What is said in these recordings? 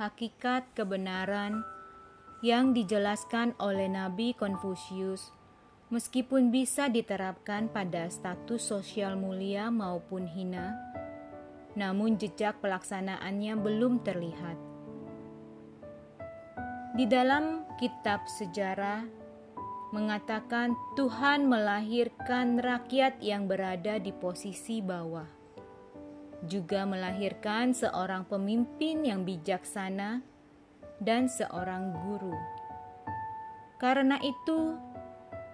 hakikat kebenaran yang dijelaskan oleh Nabi Konfusius, meskipun bisa diterapkan pada status sosial mulia maupun hina, namun jejak pelaksanaannya belum terlihat. Di dalam kitab sejarah mengatakan Tuhan melahirkan rakyat yang berada di posisi bawah juga melahirkan seorang pemimpin yang bijaksana dan seorang guru. Karena itu,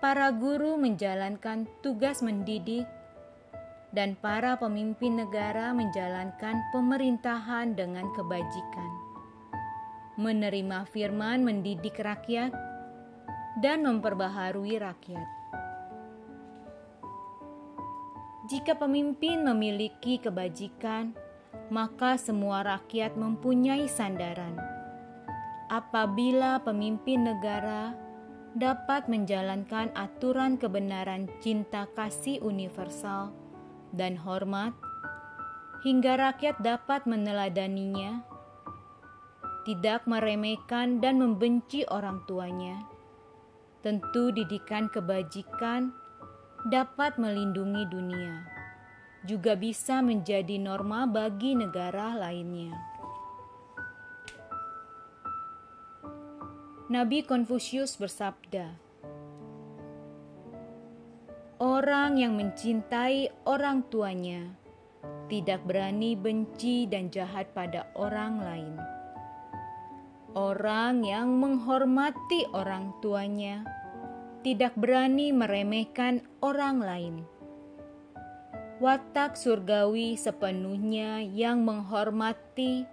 para guru menjalankan tugas mendidik, dan para pemimpin negara menjalankan pemerintahan dengan kebajikan, menerima firman mendidik rakyat, dan memperbaharui rakyat. Jika pemimpin memiliki kebajikan, maka semua rakyat mempunyai sandaran. Apabila pemimpin negara dapat menjalankan aturan kebenaran cinta kasih universal dan hormat, hingga rakyat dapat meneladaninya, tidak meremehkan dan membenci orang tuanya. Tentu didikan kebajikan dapat melindungi dunia, juga bisa menjadi norma bagi negara lainnya. Nabi Konfusius bersabda, "Orang yang mencintai orang tuanya tidak berani benci dan jahat pada orang lain. Orang yang menghormati orang tuanya." Tidak berani meremehkan orang lain. Watak surgawi sepenuhnya yang menghormati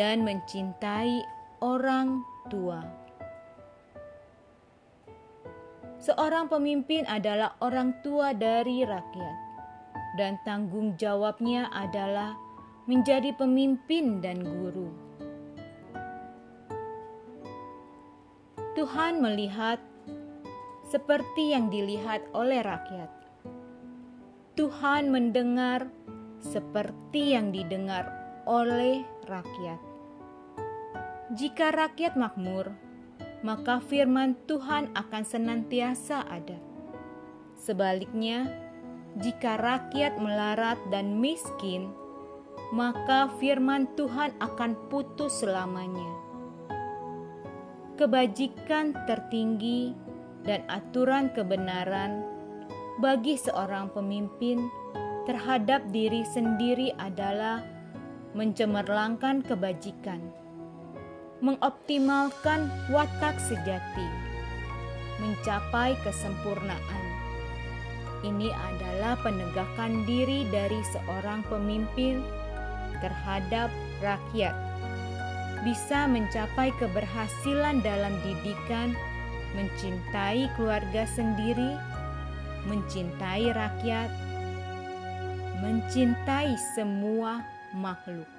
dan mencintai orang tua. Seorang pemimpin adalah orang tua dari rakyat, dan tanggung jawabnya adalah menjadi pemimpin dan guru. Tuhan melihat seperti yang dilihat oleh rakyat. Tuhan mendengar seperti yang didengar oleh rakyat. Jika rakyat makmur, maka firman Tuhan akan senantiasa ada. Sebaliknya, jika rakyat melarat dan miskin, maka firman Tuhan akan putus selamanya. Kebajikan tertinggi dan aturan kebenaran bagi seorang pemimpin terhadap diri sendiri adalah mencemerlangkan kebajikan, mengoptimalkan watak sejati, mencapai kesempurnaan. Ini adalah penegakan diri dari seorang pemimpin terhadap rakyat, bisa mencapai keberhasilan dalam didikan mencintai keluarga sendiri, mencintai rakyat, mencintai semua makhluk.